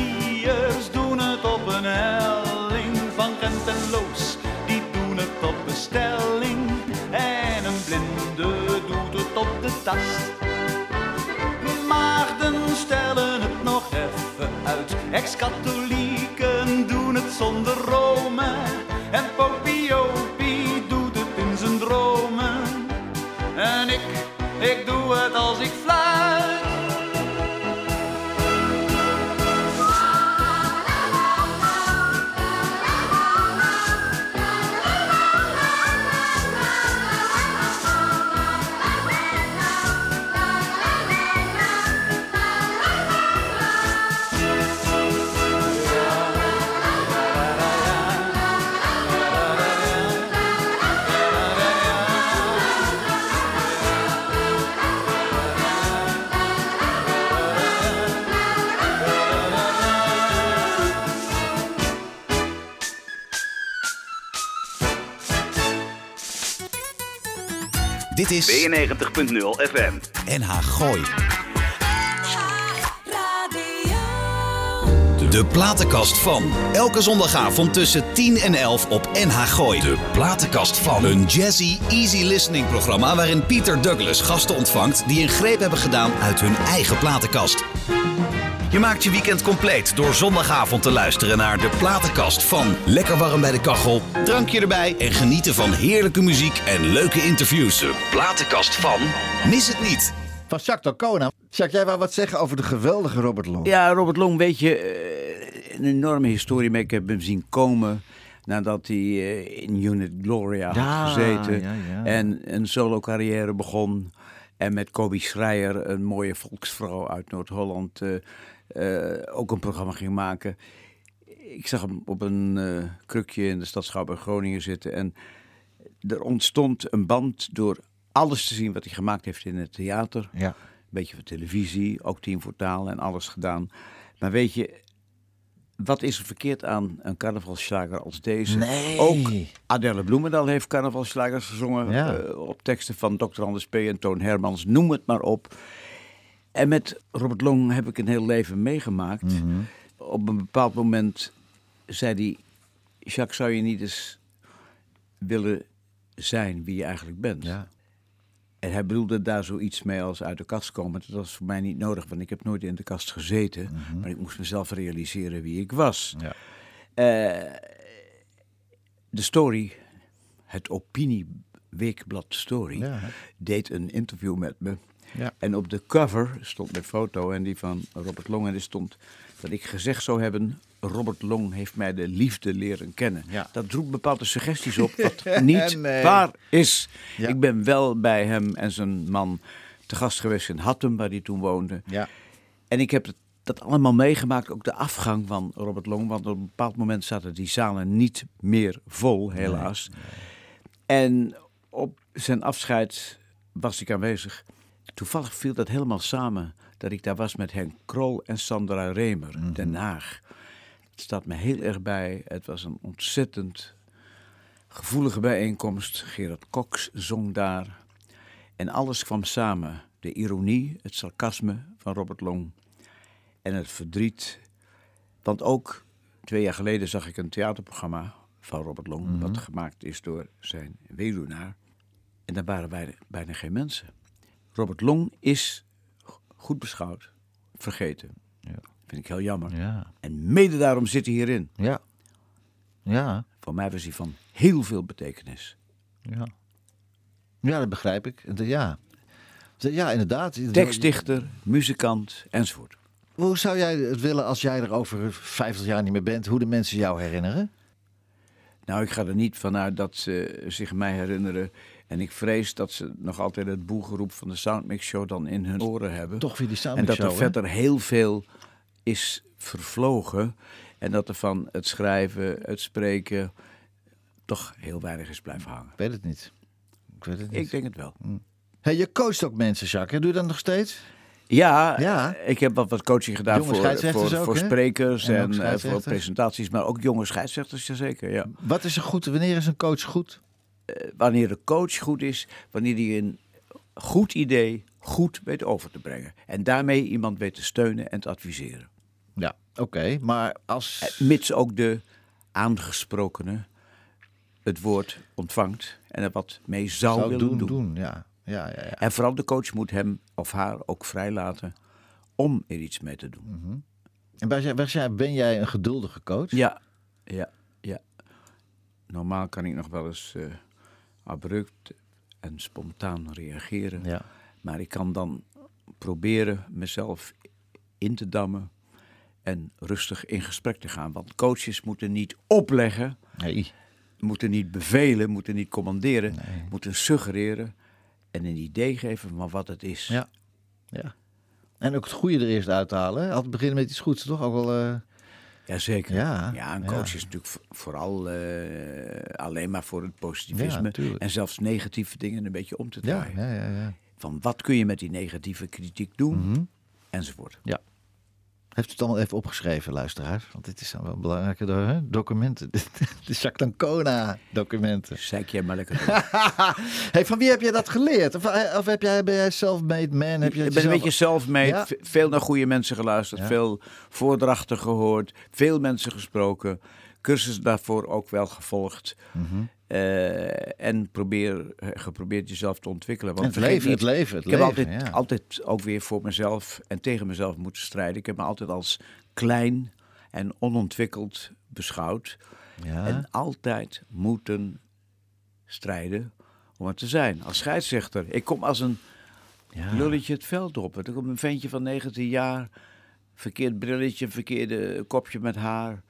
Dit is
92.0 FM.
NH Gooi. De platenkast van. Elke zondagavond tussen 10 en 11 op NH Gooi. De platenkast van. Een jazzy, easy listening programma waarin Peter Douglas gasten ontvangt die een greep hebben gedaan uit hun eigen platenkast. Je maakt je weekend compleet door zondagavond te luisteren naar de platenkast van. Lekker warm bij de kachel, drankje erbij en genieten van heerlijke muziek en leuke interviews. De platenkast van. Mis het niet.
Van Jacques Tocona. Jacques, jij wou wat zeggen over de geweldige Robert Long.
Ja, Robert Long, weet je, eh, een enorme historie. Maar ik heb hem zien komen nadat hij eh, in Unit Gloria
Ja,
had gezeten.
ja, ja.
En een solo carrière begon. En met Kobe Schreier, een mooie volksvrouw uit Noord-Holland, eh, ook een programma ging maken. Ik zag hem op een eh, krukje in de stad Schouwburg Groningen zitten. En er ontstond een band door alles te zien wat hij gemaakt heeft in het theater.
Ja.
Een beetje voor televisie, ook Team voor Taal en alles gedaan. Maar weet je, wat is er verkeerd aan een carnavalsslager als deze?
Nee.
Ook Adele Bloemendaal heeft carnavalsslagers gezongen.
Ja.
eh, op teksten van Dr. Anders P. en Toon Hermans, noem het maar op. En met Robert Long heb ik een heel leven meegemaakt.
Mhm.
Op een bepaald moment zei hij... Jacques, zou je niet eens willen zijn wie je eigenlijk bent?
Ja.
En hij bedoelde daar zoiets mee als uit de kast komen. Dat was voor mij niet nodig, want ik heb nooit in de kast gezeten. Maar ik moest mezelf realiseren wie ik was.
Ja.
Eh, de story, het opinieweekblad Story,
Ja.
deed een interview met me.
Ja.
En op de cover stond mijn foto en die van Robert Long. En er stond dat ik gezegd zou hebben... Robert Long heeft mij de liefde leren kennen.
Ja.
Dat roept bepaalde suggesties op wat niet
Nee.
waar is.
Ja.
Ik ben wel bij hem en zijn man te gast geweest in Hattem, waar hij toen woonde.
Ja.
En ik heb het- dat allemaal meegemaakt, ook de afgang van Robert Long. Want op een bepaald moment zaten die zalen niet meer vol, helaas. En op zijn afscheid was ik aanwezig. Toevallig viel dat helemaal samen dat ik daar was met Henk Krol en Sandra Remer, Den Haag. Het staat me heel erg bij. Het was een ontzettend gevoelige bijeenkomst. Gerard Cox zong daar. En alles kwam samen. De ironie, het sarcasme van Robert Long en het verdriet. Want ook twee jaar geleden zag ik een theaterprogramma van Robert Long, wat gemaakt is door zijn weduwnaar. En daar waren bijna, bijna geen mensen. Robert Long is, goed beschouwd, vergeten.
Ja.
Vind ik heel jammer.
Ja.
En mede daarom zit hij hierin.
Ja. Ja.
Voor mij was hij van heel veel betekenis.
Ja. Ja, dat begrijp ik. Ja, ja inderdaad.
Tekstdichter, muzikant enzovoort.
Hoe zou jij het willen als jij er over 50 jaar niet meer bent? Hoe de mensen jou herinneren?
Nou, ik ga er niet vanuit dat ze zich mij herinneren. En ik vrees dat ze nog altijd het boegeroep van de Soundmix Show dan in hun oren hebben.
Toch weer die
En
Soundmix
dat er
Show, hè?
verder heel veel is vervlogen. En dat er van het schrijven, het spreken, toch heel weinig is blijven hangen.
Ik weet het niet. Ik weet het niet.
Ik denk het wel.
Hey, je coacht ook mensen, Jacques. Doe je dat nog steeds?
Ja,
Ja.
ik heb wat, wat coaching gedaan
Jonge
voor, voor,
ook,
voor
hè?
sprekers
En
en, eh, voor presentaties, maar ook jonge scheidsrechters, jazeker. Ja.
Wat is er goed? Wanneer is een coach goed?
Wanneer de coach goed is, wanneer hij een goed idee goed weet over te brengen. En daarmee iemand weet te steunen en te adviseren.
Ja, oké. Maar als...
Eh, Mits ook de aangesprokene het woord ontvangt en er wat mee zou,
zou
willen
doen. Ja. Ja, ja, ja.
En vooral de coach moet hem of haar ook vrijlaten om er iets mee te doen.
En ben jij, ben jij- ben jij een geduldige coach?
Ja, ja, ja. Normaal kan ik nog wel eens eh, abrupt en spontaan reageren.
Ja.
Maar ik kan dan proberen mezelf in te dammen en rustig in gesprek te gaan. Want coaches moeten niet opleggen,
Nee.
moeten niet bevelen, moeten niet commanderen, moeten suggereren en een idee geven van wat het is.
Ja. ja. En ook het goede er eerst uithalen. Altijd beginnen met iets goeds, toch? Ook wel... eh,
Jazeker.
Ja,
ja, een
ja.
coach is natuurlijk vo- vooral eh, alleen maar voor het
Ja,
positivisme en zelfs negatieve dingen een beetje om te
Ja,
draaien.
ja, ja, ja.
Van wat kun je met die negatieve kritiek doen,
Mhm.
enzovoort.
Heeft u het allemaal even opgeschreven, luisteraars? Want dit zijn wel belangrijke hè, documenten. de Jacques documenten.
Zeik jij maar lekker.
Hey, van wie heb jij dat geleerd? Of, eh, of heb jij, ben jij self-made man? Heb je
Ik ben een beetje self-made,
Ja.
veel naar goede mensen geluisterd,
Ja.
veel voordrachten gehoord, veel mensen gesproken, cursussen daarvoor ook wel gevolgd.
Mhm.
Eh, en probeer, eh, geprobeerd jezelf te ontwikkelen. Want
Het leven, het leven, het
ik heb altijd,
ja.
altijd ook weer voor mezelf en tegen mezelf moeten strijden. Ik heb me altijd als klein en onontwikkeld beschouwd.
Ja.
En altijd moeten strijden om het te zijn. Als scheidsrechter. Ik kom als een
Ja.
lulletje het veld op. Er komt een ventje van 19 jaar. Verkeerd brilletje, verkeerde kopje met haar.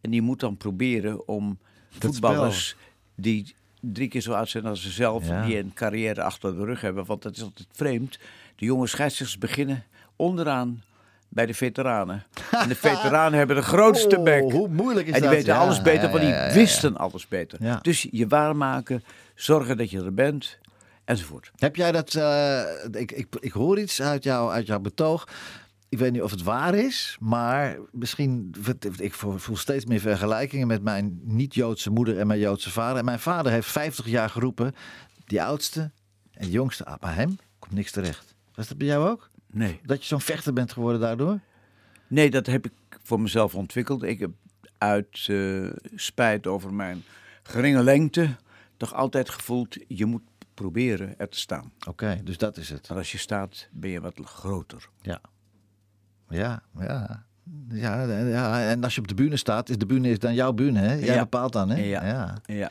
En die moet dan proberen om voetballers die drie keer zo oud zijn als ze zelf,
Ja.
die een carrière achter de rug hebben. Want dat is altijd vreemd. De jonge scheidsrechters beginnen onderaan bij de veteranen. En de veteranen hebben de grootste
Oh,
bek.
hoe moeilijk is
en die
dat?
weten
Ja,
alles beter, want die
ja,
wisten alles beter. Dus je waarmaken, zorgen dat je er bent, enzovoort.
Heb jij dat... eh, ik, ik, ik hoor iets uit, jou, uit jouw betoog. Ik weet niet of het waar is, maar misschien... Ik voel steeds meer vergelijkingen met mijn niet-Joodse moeder en mijn Joodse vader. En mijn vader heeft 50 jaar geroepen... Die oudste en jongste, bij hem komt niks terecht. Was dat bij jou ook?
Nee.
Dat je zo'n vechter bent geworden daardoor?
nee, dat heb ik voor mezelf ontwikkeld. Ik heb uit eh, spijt over mijn geringe lengte toch altijd gevoeld... je moet proberen er te staan.
Oké, dus dat is het.
Maar als je staat, ben je wat groter.
Ja. Ja, ja. Ja, ja, en als je op de bühne staat, is de bühne is dan jouw bühne, hè? Jij
Ja.
bepaalt dan, hè?
Ja. Ja.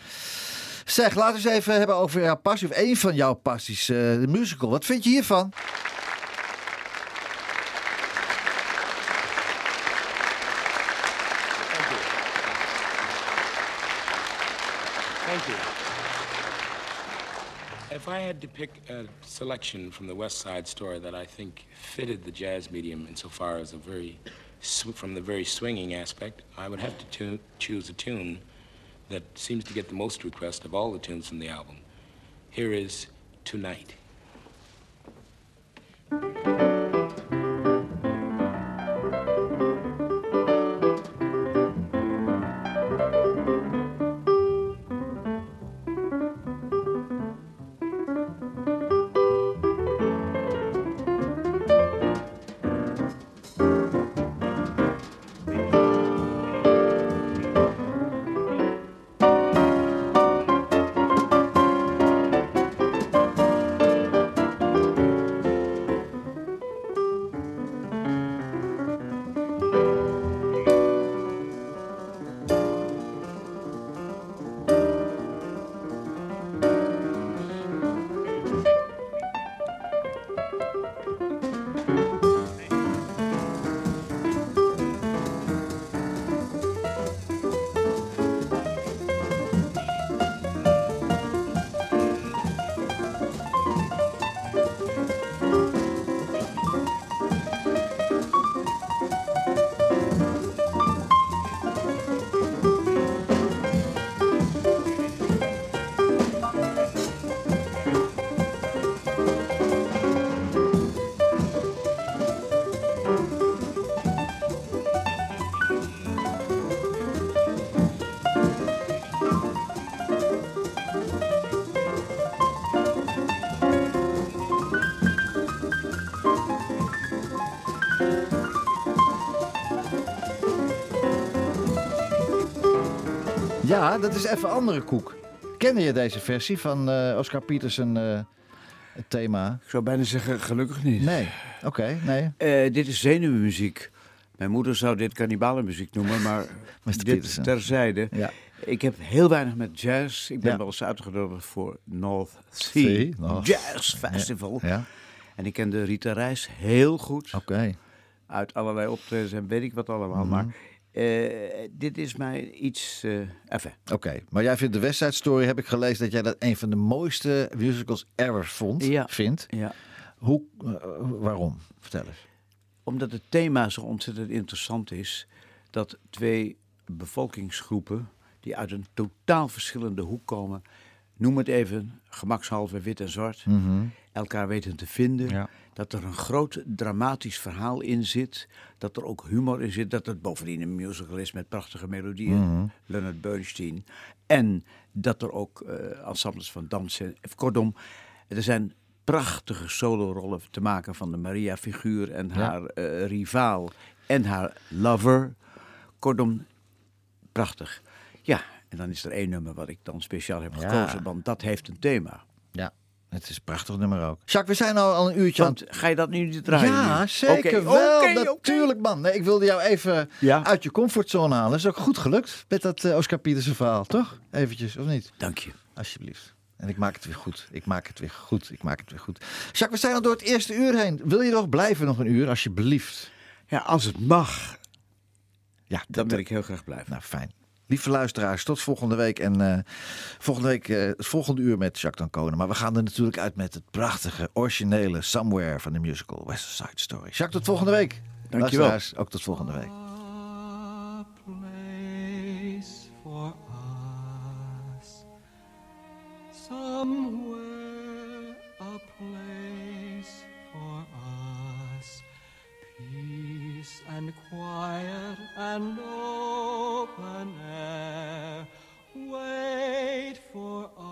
Zeg, laten we eens even hebben over jouw passie, of één van jouw passies, eh, de musical. Wat vind je hiervan?
Had to pick a selection from the West Side Story that I think fitted the jazz medium insofar as a very, from the very swinging aspect, I would have to choose a tune that seems to get the most request of all the tunes from the album. Here is Tonight.
Ja, dat is even andere koek. Kende je deze versie van eh, Oscar Peterson, eh, het thema?
Ik zou bijna zeggen, gelukkig niet.
Nee, oké, nee.
Eh, dit is zenuwmuziek. Mijn moeder zou dit kannibalenmuziek noemen, maar dit
Peterson.
terzijde.
Ja.
Ik heb heel weinig met jazz. Ik ben
Ja.
wel eens uitgenodigd voor North Sea
Sea, North-
Jazz Festival.
Ja,
En ik kende Rita Reis heel goed.
oké.
Uit allerlei optredens en weet ik wat allemaal. Maar eh, dit is mij iets... eh even.
Oké, maar jij vindt de West Side Story, heb ik gelezen, dat jij dat een van de mooiste musicals ever vond,
Ja.
vindt.
Ja.
Hoe, eh, waarom? Vertel eens.
Omdat het thema zo ontzettend interessant is. Dat twee bevolkingsgroepen die uit een totaal verschillende hoek komen. Noem het even, gemakshalve wit en zwart. Elkaar weten te vinden.
Ja.
Dat er een groot dramatisch verhaal in zit. Dat er ook humor in zit. Dat het bovendien een musical is met prachtige melodieën. Leonard Bernstein. En dat er ook eh, ensembles van dansen. Kortom, er zijn prachtige solorollen te maken van de Maria-figuur en haar eh, rivaal en haar lover. Kortom, prachtig. Ja, en dan is er één nummer wat ik dan speciaal heb
Ja.
gekozen, want dat heeft een thema.
Ja, het is een prachtig nummer ook. Jacques, we zijn al, al een uurtje aan
Want ga je dat nu niet draaien?
Ja,
nu?
zeker wel. Natuurlijk, man. Nee, ik wilde jou even
Ja.
uit je comfortzone halen. Is ook goed gelukt met dat eh, Oscar Pietersen verhaal, toch? Eventjes, of niet?
Dank je.
Alsjeblieft. En ik maak het weer goed. Ik maak het weer goed. Ik maak het weer goed. Jacques, we zijn al door het eerste uur heen. Wil je nog blijven nog een uur, alsjeblieft?
Ja, als het mag,
Ja,
dan wil ik heel graag blijven.
Nou, fijn. Lieve luisteraars, tot volgende week. En eh, volgende week, eh, het volgende uur met Jacques Dancona. Maar we gaan er natuurlijk uit met het prachtige, originele Somewhere van de musical West Side Story. Jacques, tot volgende week.
Dankjewel.
Luisteraars, ook tot volgende week.
A place for us. Somewhere a place for us. Peace and quiet and open for us